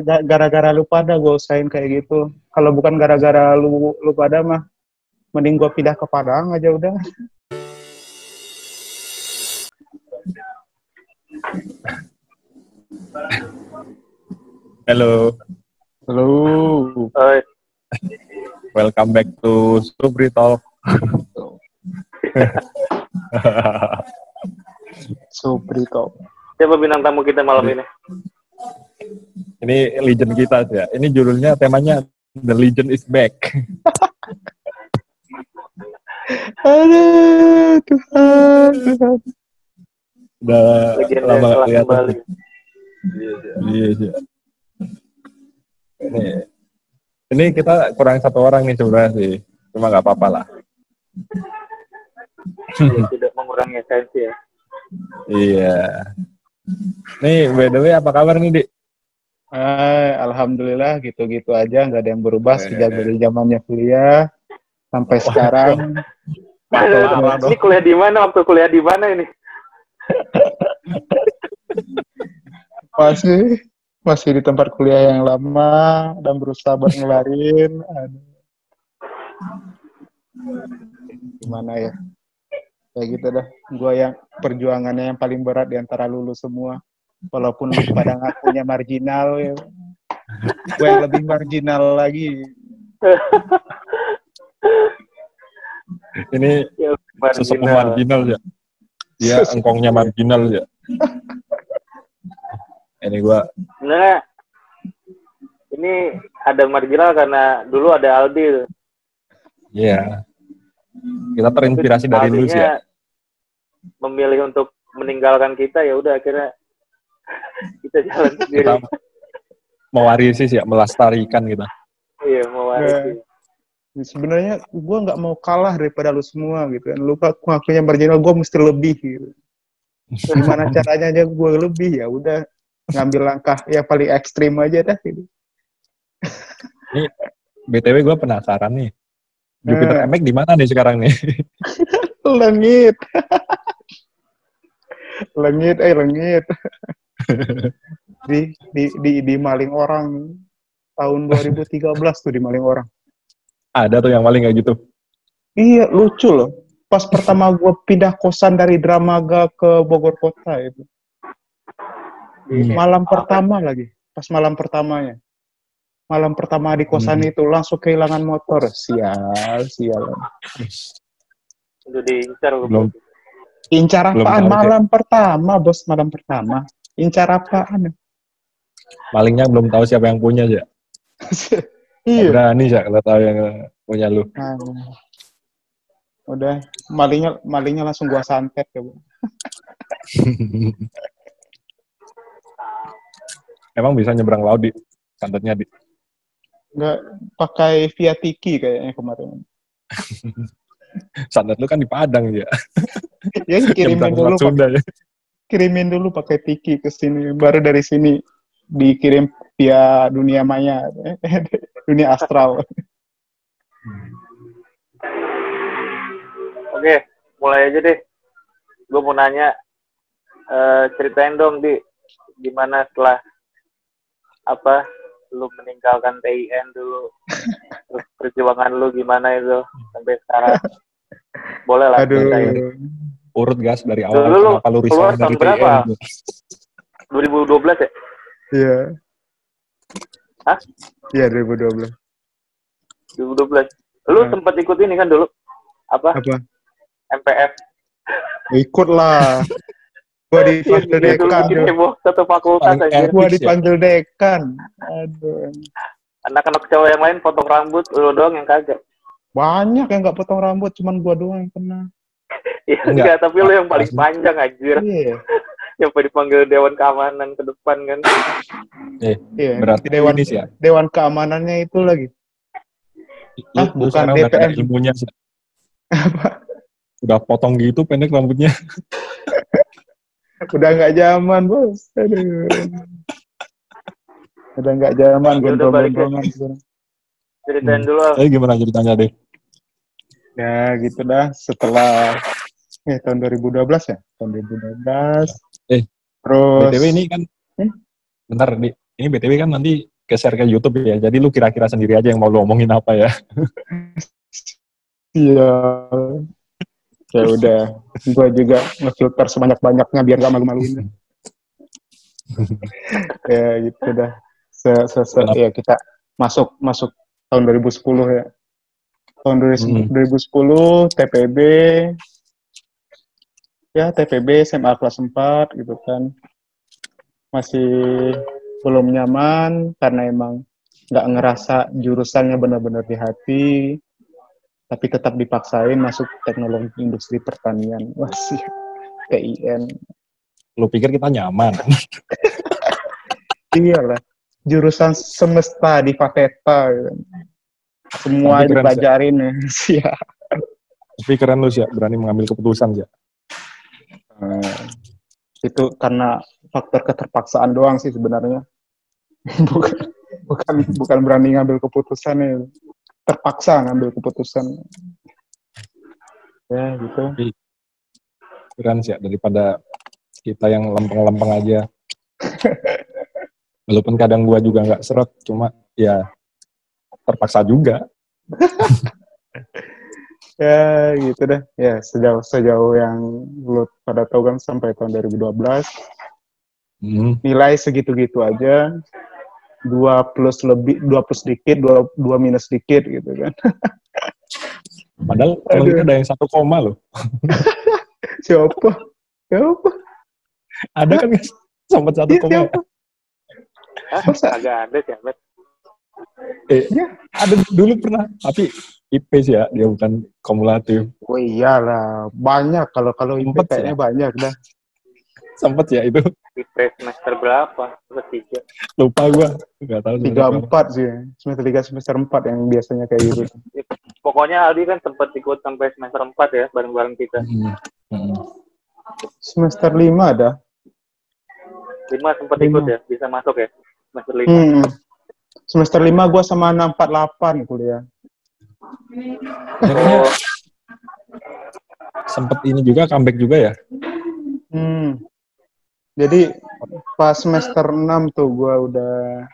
gara-gara lu pada gue usahain kayak gitu. Kalau bukan gara-gara lu lu pada mah mending gue pindah ke Padang aja udah. Halo, Halo. Oi, welcome back to Subri Talk. Suprito. siapa bintang tamu kita malam ini? Ini legend kita ya. Ini judulnya temanya The Legend is Back. Aduh, Tuhan, Tuhan. Udah Legenda lama telah kelihatan. kembali. Iya, iya. Ini, ini kita kurang satu orang nih sebenarnya sih. Cuma nggak apa-apa lah. Ya, tidak mengurangi esensi ya. Iya. Nih, by the way apa kabar nih, Dik? Eh, alhamdulillah gitu-gitu aja nggak ada yang berubah Eh. sejak dari zamannya kuliah sampai sekarang. Lama dong. ini kuliah di mana? Waktu kuliah di mana ini? masih masih di tempat kuliah yang lama dan berusaha buat ngelarin. Aduh. Gimana ya? Kayak gitu dah. Gua yang perjuangannya yang paling berat di antara lulu semua. Walaupun pada ngakunya marginal ya. Gue yang lebih marginal lagi. Ini Ya, sesepuh marginal. marginal ya. Dia engkongnya marginal ya. Ini gua Sebenarnya ini ada marginal karena dulu ada Aldi. Iya. Kita terinspirasi dari lu sih ya. Memilih untuk meninggalkan kita ya udah akhirnya kita jalan sendiri. Kita mewarisi sih ya, melestarikan gitu. Iya, mau warisi. Sebenarnya gue nggak mau kalah daripada lu semua gitu kan. Lu aku ngakunya marginal, gue mesti lebih gitu. Gimana caranya aja gue lebih ya udah ngambil langkah yang paling ekstrim aja dah gitu. BTW gue penasaran nih. Jupiter Eh. MX di mana nih sekarang nih? Lengit. lengit, eh lengit. Di, di, di, di maling orang tahun 2013 tuh di maling orang. Ada tuh yang paling kayak gitu. Iya, lucu loh. Pas pertama gue pindah kosan dari Dramaga ke Bogor Kota itu. Iya. Malam pertama lagi, pas malam pertamanya. Malam pertama di kosan Hmm. itu langsung kehilangan motor. Sial, sial. Udah diincar gua. Belum Incar Belum apaan? Malam pertama, bos. Malam pertama. Incar apaan? malingnya belum tahu siapa yang punya ya. iya. Berani ya kalau tahu yang punya lu. Nah, udah, malingnya malingnya langsung gua santet ya, Bu. Emang bisa nyebrang laut di santetnya di. Nggak pakai via Tiki kayaknya kemarin. Santet lu kan di Padang ya. Ya kirimin dulu, Sunda ya. Kirimin dulu pakai Tiki ke sini, baru dari sini dikirim via dunia maya, dunia astral. Oke, mulai aja deh. Gue mau nanya, eh, ceritain dong di gimana setelah apa lu meninggalkan TIN dulu, terus perjuangan lu gimana itu sampai sekarang. Boleh lah Aduh, ceritain. Urut gas dari awal Dulu lu kenapa lu resign dari berapa? TN gitu. 2012 ya? iya. Hah? Iya 2012. 2012. Lu Hmm. sempat ikut ini kan dulu? Apa? Apa? MPF. Ikut lah. Gua dipanggil Iya, dulu dekan. bikin gua. heboh satu fakultas aja. Gua ya? dipanggil dekan. Aduh. Anak-anak cowok yang lain potong rambut, lu doang yang kagak. Banyak yang nggak potong rambut, cuman gua doang yang kena. Iya Enggak. enggak, tapi lu yang paling panjang anjir. Iya. Yang dipanggil Dewan Keamanan ke depan kan. Iya. Berarti Dewan ya. Dewan keamanannya itu lagi. Lu, Ah, lu bukan udah ada DPM. ilmunya sih. Udah potong gitu pendek rambutnya. Udah nggak zaman, bos. Aduh. Udah nggak zaman, Ya gondrong-gondrongan. sekarang. Ceritain Hmm. dulu. ah. Eh gimana ceritanya deh? Ya gitu dah. Setelah eh tahun 2012 ya, tahun 2012. Eh, Terus BTW ini kan Hmm? bentar di ini BTW kan nanti share ke YouTube ya. Jadi lu kira-kira sendiri aja yang mau lu omongin apa ya. Iya. ya udah, gue juga ngefilter sebanyak-banyaknya biar gak malu-maluin. ya gitu dah. Se, se, se ya kita masuk masuk tahun 2010 ya. Tahun 2010, Hmm. 2010 TPB ya TPB SMA kelas 4 gitu kan. Masih belum nyaman karena emang nggak ngerasa jurusannya benar-benar di hati tapi tetap dipaksain masuk teknologi industri pertanian. Wah sih, TIN. Lu pikir kita nyaman? Iyalah, jurusan semesta di Faketa. gitu. Semua Tapi dipelajarin ya. Siap. Tapi keren lu sih, berani mengambil keputusan sih. Eh, itu karena faktor keterpaksaan doang sih sebenarnya. bukan bukan bukan berani ngambil keputusan ya. Terpaksa ngambil keputusan. Ya gitu. Keren sih daripada kita yang lempeng-lempeng aja. Walaupun kadang gua juga nggak seret, cuma ya terpaksa juga. Ya gitu deh. Ya sejauh sejauh yang lu pada tahu kan sampai tahun 2012 Hmm. nilai segitu-gitu aja. Dua plus lebih, dua plus dikit, dua, dua minus dikit gitu kan. Padahal kita ada yang satu koma loh. Siapa? Siapa? Ada kan? Sampai satu Iya, koma. siapa? Hah? Masa? Agak ada sih, Ahmad. Eh, Iya. ada dulu pernah. Tapi IP sih ya, dia bukan kumulatif. Oh iyalah, banyak kalau kalau IP Sempet kayaknya banyak dah. Sempet ya itu. Di semester berapa? Semester tiga. Lupa gua. Nggak tahu. Tiga empat sih, semester tiga semester empat yang biasanya kayak gitu. Pokoknya Aldi kan sempat ikut sampai semester 4 ya, bareng-bareng kita. Hmm. Hmm. Semester lima ada. Lima sempat ikut ya, bisa masuk ya? Semester lima. Hmm. Semester lima gua sama enam empat delapan kuliah. Akhirnya Oh, sempet ini juga comeback juga ya. Hmm. Jadi pas semester 6 tuh gua udah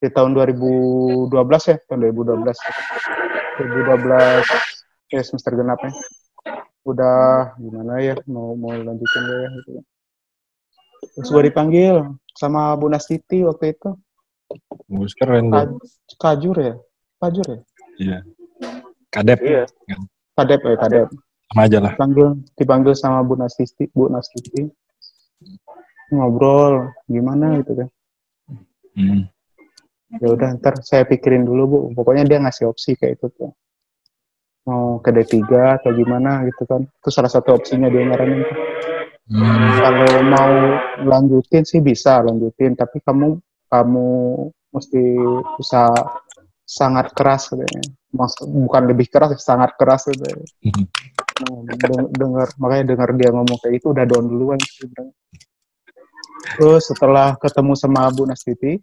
di tahun 2012 ya, tahun 2012. 2012 ya semester genap ya. Udah gimana ya mau mau lanjutin gak ya gitu. Terus gua dipanggil sama Bu Nastiti waktu itu. Bagus keren Ka- tuh. Kajur ya? Kajur ya? Iya. Kadep. iya. Kadep ya, Kadep. Sama aja lah. Dipanggil, dipanggil sama Bu Nastiti, Bu Nastiti. Ngobrol gimana gitu kan. Hmm. ya udah ntar saya pikirin dulu bu pokoknya dia ngasih opsi kayak itu tuh mau ke D3 atau gimana gitu kan itu salah satu opsinya dia nyaranin tuh. Hmm. kalau mau lanjutin sih bisa lanjutin tapi kamu kamu mesti usaha sangat keras katanya Maksud, bukan lebih keras sangat keras gitu Hmm. Nah, deng- dengar makanya dengar dia ngomong kayak itu udah down duluan sih terus setelah ketemu sama Bu Nastiti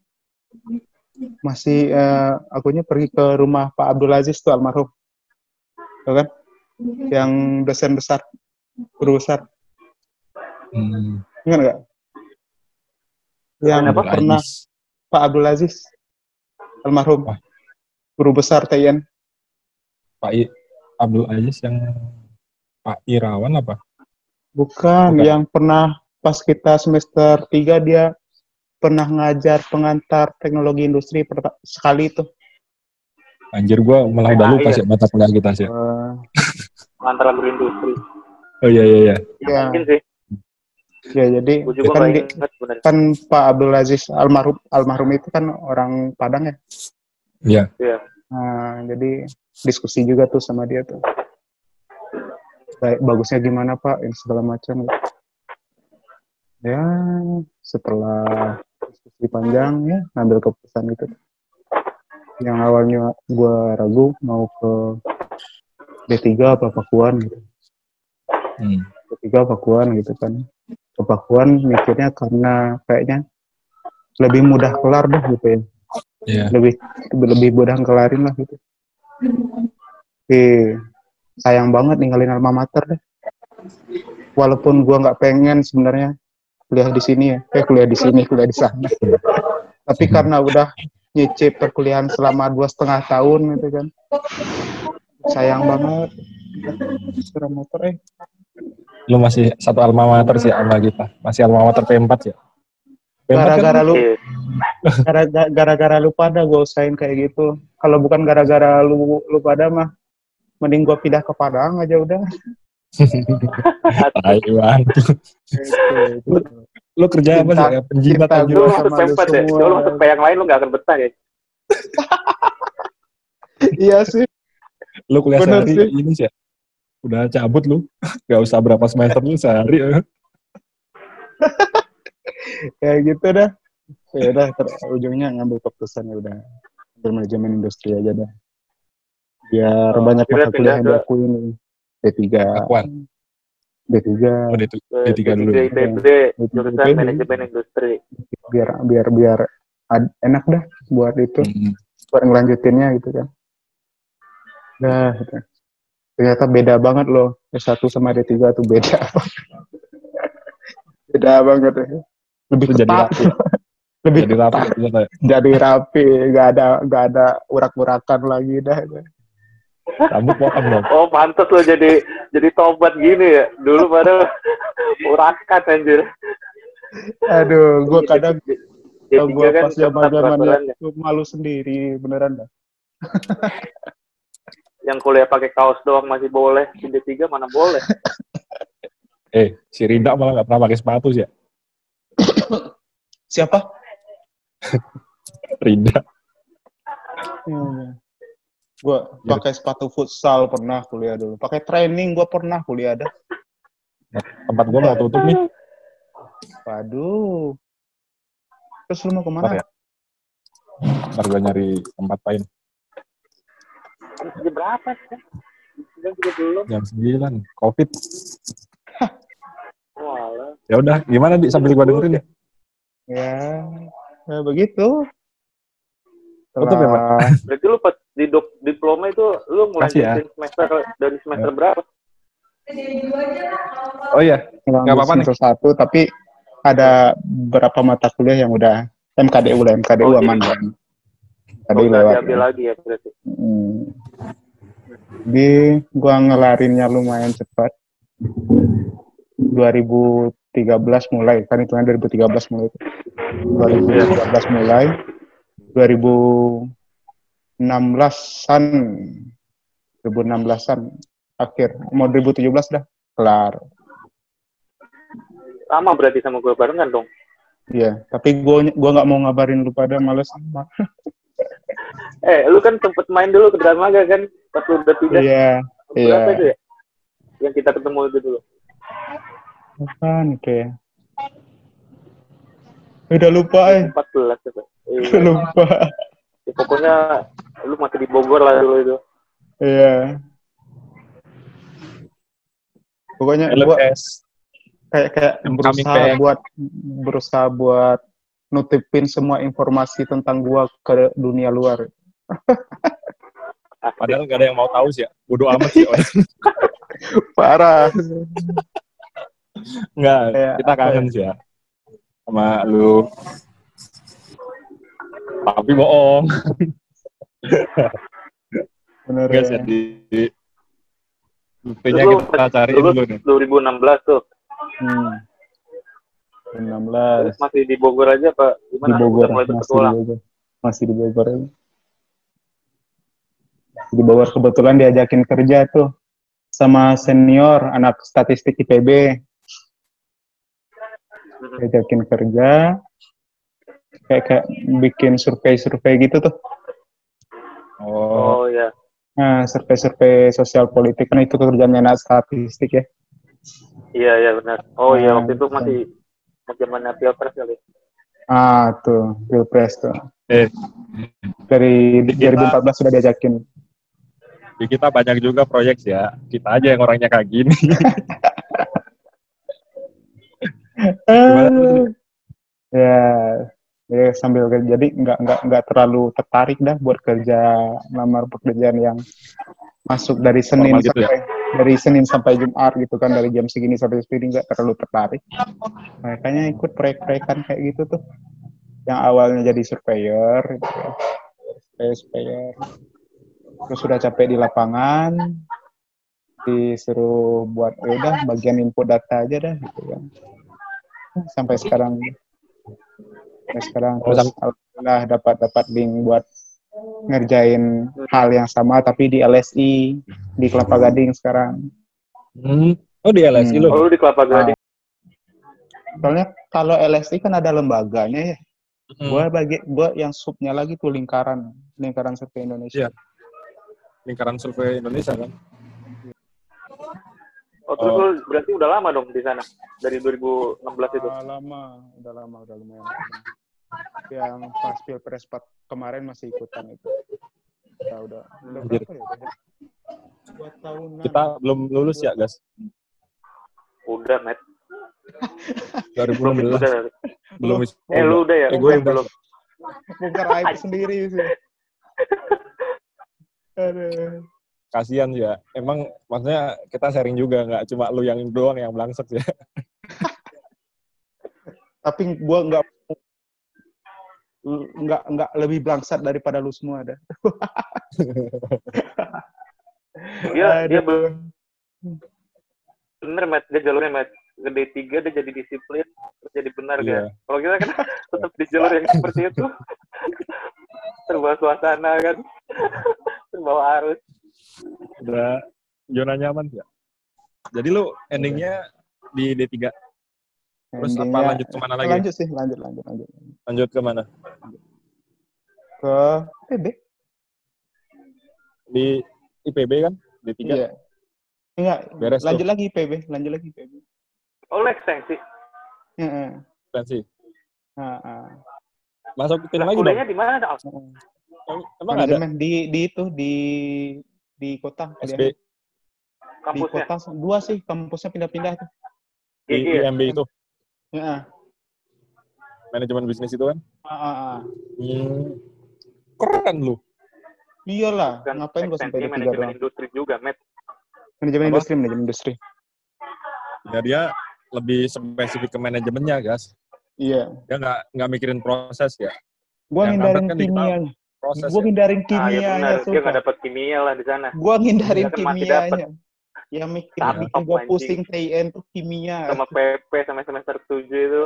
masih eh, akunya pergi ke rumah Pak Abdul Aziz tuh almarhum Tuh kan yang dosen besar guru besar Hmm. ingat nggak yang Apa? pernah Ais. Pak Abdul Aziz almarhum Wah. guru besar TIN Pak I, Abdul Aziz yang Pak Irawan apa? bukan, Bukan. yang pernah pas kita semester 3 dia pernah ngajar pengantar teknologi industri sekali itu Anjir gua malah udah Ah, lupa iya. sih mata kuliah kita sih. Eh, Antara berindustri. Oh iya iya iya. ya, Mungkin sih. Ya jadi Gue juga kan, di- kan Pak Abdul Aziz almarhum almarhum itu kan orang Padang ya Iya. Iya. Nah, jadi diskusi juga tuh sama dia tuh. Baik, bagusnya gimana Pak? Ini segala macam. Ya, setelah diskusi panjang ya, ngambil keputusan itu. Yang awalnya gua ragu mau ke D3 apa Pakuan gitu. Hmm. D3 Pakuan gitu kan. Ke Pakuan mikirnya karena kayaknya lebih mudah kelar deh gitu ya. Iya. lebih lebih mudah kelarin lah gitu. Eh, sayang banget ninggalin alma mater deh. Walaupun gua nggak pengen sebenarnya kuliah di sini ya, eh kuliah di sini, kuliah di sana. Tapi karena udah nyicip perkuliahan selama dua setengah tahun gitu kan. Sayang banget. Sepeda motor eh. Lu masih satu alma mater sih sama kita. Masih alma mater P4 ya. P4 kan Gara-gara lu Iya. gara- gara-gara lu pada gue usahain kayak gitu. Kalau bukan gara-gara lu lu pada mah mending gua pindah ke Padang aja udah. Tai banget. Gitu. Lu kerja apa sih? Ya, penjimat cinta aja. Lu gua masuk sama lu P4 ya? semua. Lu masuk yang lain lu gak akan betah ya? iya sih. Lu kuliah sehari sih. ini sih ya. Udah cabut lu. Gak usah berapa semester lu sehari. ya. Kayak gitu dah. Ya udah ujungnya ngambil keputusan ya udah. Ambil manajemen industri aja dah. Biar Oh, banyak mata kuliah yang diakuin nih. D3. Akuan. D3 Oh, itu. Ke D3 dulu. D3 IPB, jurusan IPB. manajemen industri. biar biar biar ad- enak dah buat itu Hmm. buat ngelanjutinnya gitu kan. Nah, gitu. Ternyata beda banget loh. S1 sama D3 tuh beda. beda banget ya. Lebih Itu jadi ketat. rapi. Lebih Jadi rapi. ketat. ternyata. Jadi rapi, nggak ada nggak ada urak-urakan lagi dah. Rambut potong dong. Oh, pantas lo jadi jadi tobat gini ya. Dulu pada urakan anjir. Aduh, gua kadang D3 kalau gua kan pas zaman zamannya malu sendiri beneran dah. Yang kuliah pakai kaos doang masih boleh. Di D3 mana boleh. Eh, si Rinda malah gak pernah pakai sepatu sih ya. Siapa? Rinda. Hmm. Gua pakai sepatu futsal pernah kuliah dulu. Pakai training gua pernah kuliah dah. Tempat gua mau tutup nih. Waduh. Terus lu mau Ntar ke mana? ya. Ntar gua nyari tempat lain. Jam berapa sih? Jam juga belum. Jam 9. Covid. Ya udah, gimana di sambil gua dengerin ya. Ya, ya begitu. Tutup ya, Pak? Setelah Berarti lu pas di dok- diploma itu lu Kasih ya. ngelanjutin semester dari semester berapa? Oh iya, Nggak apa-apa nih. semester satu, tapi ada beberapa mata kuliah yang udah MKDU lah, MKDU Oh, aman jadi- Oh, MKDU nggak lewat. diambil lagi ya berarti. Hmm. Jadi gua ngelarinnya lumayan cepat. 2013 mulai, kan itu kan 2013 mulai. 2013 mulai. 2016-an 2016-an akhir mau 2017 dah kelar. Sama berarti sama gue barengan dong. Iya, tapi gua gua nggak mau ngabarin lu pada males sama. Eh, lu kan sempet main dulu ke Dramaga kan? Pas lu udah pindah. Iya, Berapa iya. itu ya? Yang kita ketemu itu dulu. Apaan itu ya? Udah lupa eh. 14 itu. Iya. Udah lupa. Ya, pokoknya lu masih di Bogor lah dulu itu. Iya. Pokoknya gua LS. kayak kayak berusaha back. buat berusaha buat nutupin semua informasi tentang gua ke dunia luar. Padahal gak ada yang mau tahu sih ya. Bodoh amat sih orang. Parah. Enggak, Kayak kita apa kangen sih ya. Sama lu. Tapi bohong. Bener Enggak ya. sih. Di, di, buktinya Lu- kita cariin lu- dulu nih. 2016 tuh. Hmm. Terus 16 masih di Bogor aja Pak. di Gimana? Bogor Udah mulai masih di. Bogor. Masih di Bogor. Di Bogor kebetulan diajakin kerja tuh sama senior anak statistik IPB. Diajakin kerja kayak kayak bikin survei-survei gitu tuh Oh, Oh ya. nah survei-survei sosial politik kan itu kerjanya anak statistik ya Iya iya benar. Oh iya Nah, waktu itu masih zamannya pilpres kali. ah tuh pilpres tuh eh, dari Di kita- 2014 sudah diajakin di kita banyak juga proyek ya. Kita aja yang orangnya kayak gini. Ya ya sambil kerja jadi nggak nggak nggak terlalu tertarik dah buat kerja lamar pekerjaan yang masuk dari Senin Formal gitu ya? sampai dari Senin sampai Jumat gitu kan dari jam segini sampai segini nggak terlalu tertarik makanya ikut proyek-proyekan kayak gitu tuh yang awalnya jadi surveyor gitu ya. surveyor surveyor terus sudah capek di lapangan disuruh buat ya udah bagian input data aja dah gitu kan sampai sekarang sampai sekarang terus alhamdulillah dapat dapat link buat ngerjain hal yang sama tapi di LSI di Kelapa Gading sekarang Hmm. Oh di LSI Hmm. lo. Oh, di Kelapa Gading. soalnya kalau LSI kan ada lembaganya ya Hmm. gua bagi gua yang subnya lagi tuh lingkaran lingkaran survei Indonesia Iya. Lingkaran survei Indonesia kan. Oh, terus Oh. lu berarti udah lama dong di sana. Dari 2016 itu. Udah lama, udah lama, udah lumayan. Yang pas pilpres kemarin masih ikutan itu. Ya udah, udah berapa ya? Udah dua tahunan. Kita belum lulus ya, guys. Udah, Matt. 2016. Udah. belum. Eh, lu udah ya? Eh, gue gua yang belum. bongkar aib sendiri sih. Aduh. Kasian ya. Emang maksudnya kita sharing juga nggak cuma lu yang doang yang belangsak ya. Tapi gua nggak nggak nggak lebih bangsat daripada lu semua ada. Dia dia bener, Matt. Dia jalurnya, Matt. Ke D3 dia jadi disiplin, terus jadi benar Iya. kan. Kalau kita kan tetap di jalur yang seperti itu. Terbawa suasana kan. Terbawa arus. Udah zona nyaman ya. Jadi lu endingnya di D3. Terus apa lanjut ke mana lagi? Lanjut sih, lanjut, lanjut, lanjut. Lanjut ke mana? Ke PB. Di IPB kan? D3. Iya. Enggak, Beres tuh. lanjut lagi PB, lanjut lagi PB. Oh, lu ekstensi. Heeh. Masuk Lah, lagi dong. kuliahnya di mana, Al? Em- Emang ada Manajemen di di itu di di kota SB di Kampusnya? kota dua sih kampusnya pindah-pindah tuh. di? IMB itu, Heeh. manajemen bisnis itu kan? Ah, ah, ah. Hmm. Keren lu. Iyalah, Kan ngapain gua sampai tiga manajemen doang? industri juga, Matt. Manajemen Apa? industri, manajemen industri. Ya dia lebih spesifik ke manajemennya, guys. Iya. Dia nggak nggak mikirin proses ya. Gua Yang ngindarin kan kimianya. Proses. Gua ya. ngindarin Ah, ya kimianya, benar. Dia nggak dapat kimia lah di sana. Gua ngindarin kan kimianya. Yang mikir Tapi bikin gua pusing TIN tuh kimia. Sama PP sama semester 7 itu.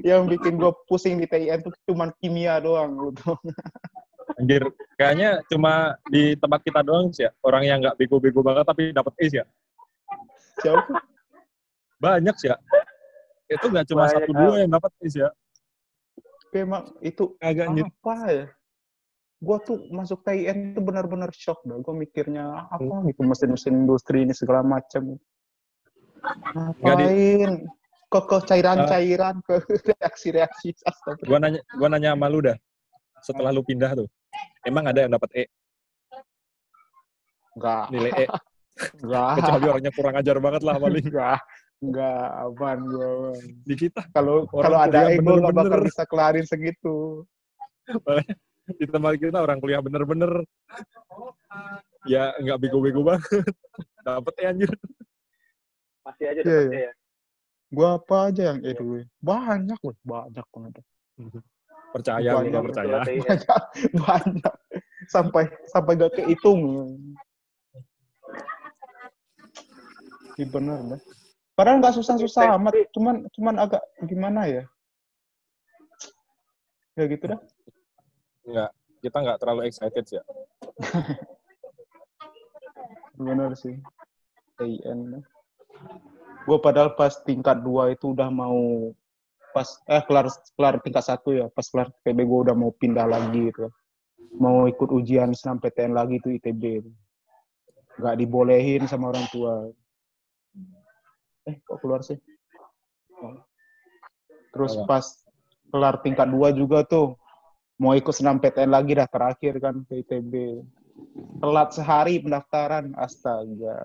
Yang bikin gua pusing di TIN tuh cuman kimia doang gitu. Anjir, kayaknya cuma di tempat kita doang sih ya. Orang yang nggak bego-bego banget tapi dapat Ace ya. Siapa? Banyak sih ya. Itu nggak cuma Banyak satu dua yang dapat Ace ya. Emang itu Agak apa ya? Gua tuh masuk TIN itu benar-benar shock dah. Gua mikirnya apa gitu mesin-mesin industri ini segala macam. Ngapain? Ke ke cairan-cairan, ke reaksi-reaksi. Gua nanya, gua nanya sama lu dah. Setelah lu pindah tuh, emang ada yang dapat E Enggak, nilai E? enggak, Kecuali orangnya kurang ajar banget lah paling enggak, enggak aman gua. Bang. di kita. Kalau kalau ada ego nggak bakal bisa kelarin segitu. Di tempat kita orang kuliah bener-bener ya nggak bego-bego banget. Dapat E anjir. Masih aja Iya, dapetnya iya. ya. Gua apa aja yang E dulu? Banyak, weh. banyak banget. Percaya, Banyak percaya. Banyak banyak sampai sampai gak kehitung Iya bener dah. Padahal nggak susah-susah amat, cuman cuman agak gimana ya? Ya gitu dah. Nggak, kita nggak terlalu excited sih ya. Bener sih. TIN. Gue padahal pas tingkat 2 itu udah mau pas eh kelar kelar tingkat satu ya, pas kelar ITB gue udah mau pindah lagi gitu. Mau ikut ujian senam PTN lagi itu ITB. Gak dibolehin sama orang tua. Eh kok keluar sih? Oh. Terus Apa? pas kelar tingkat 2 juga tuh mau ikut senam PTN lagi dah terakhir kan ke ITB. Telat sehari pendaftaran, astaga.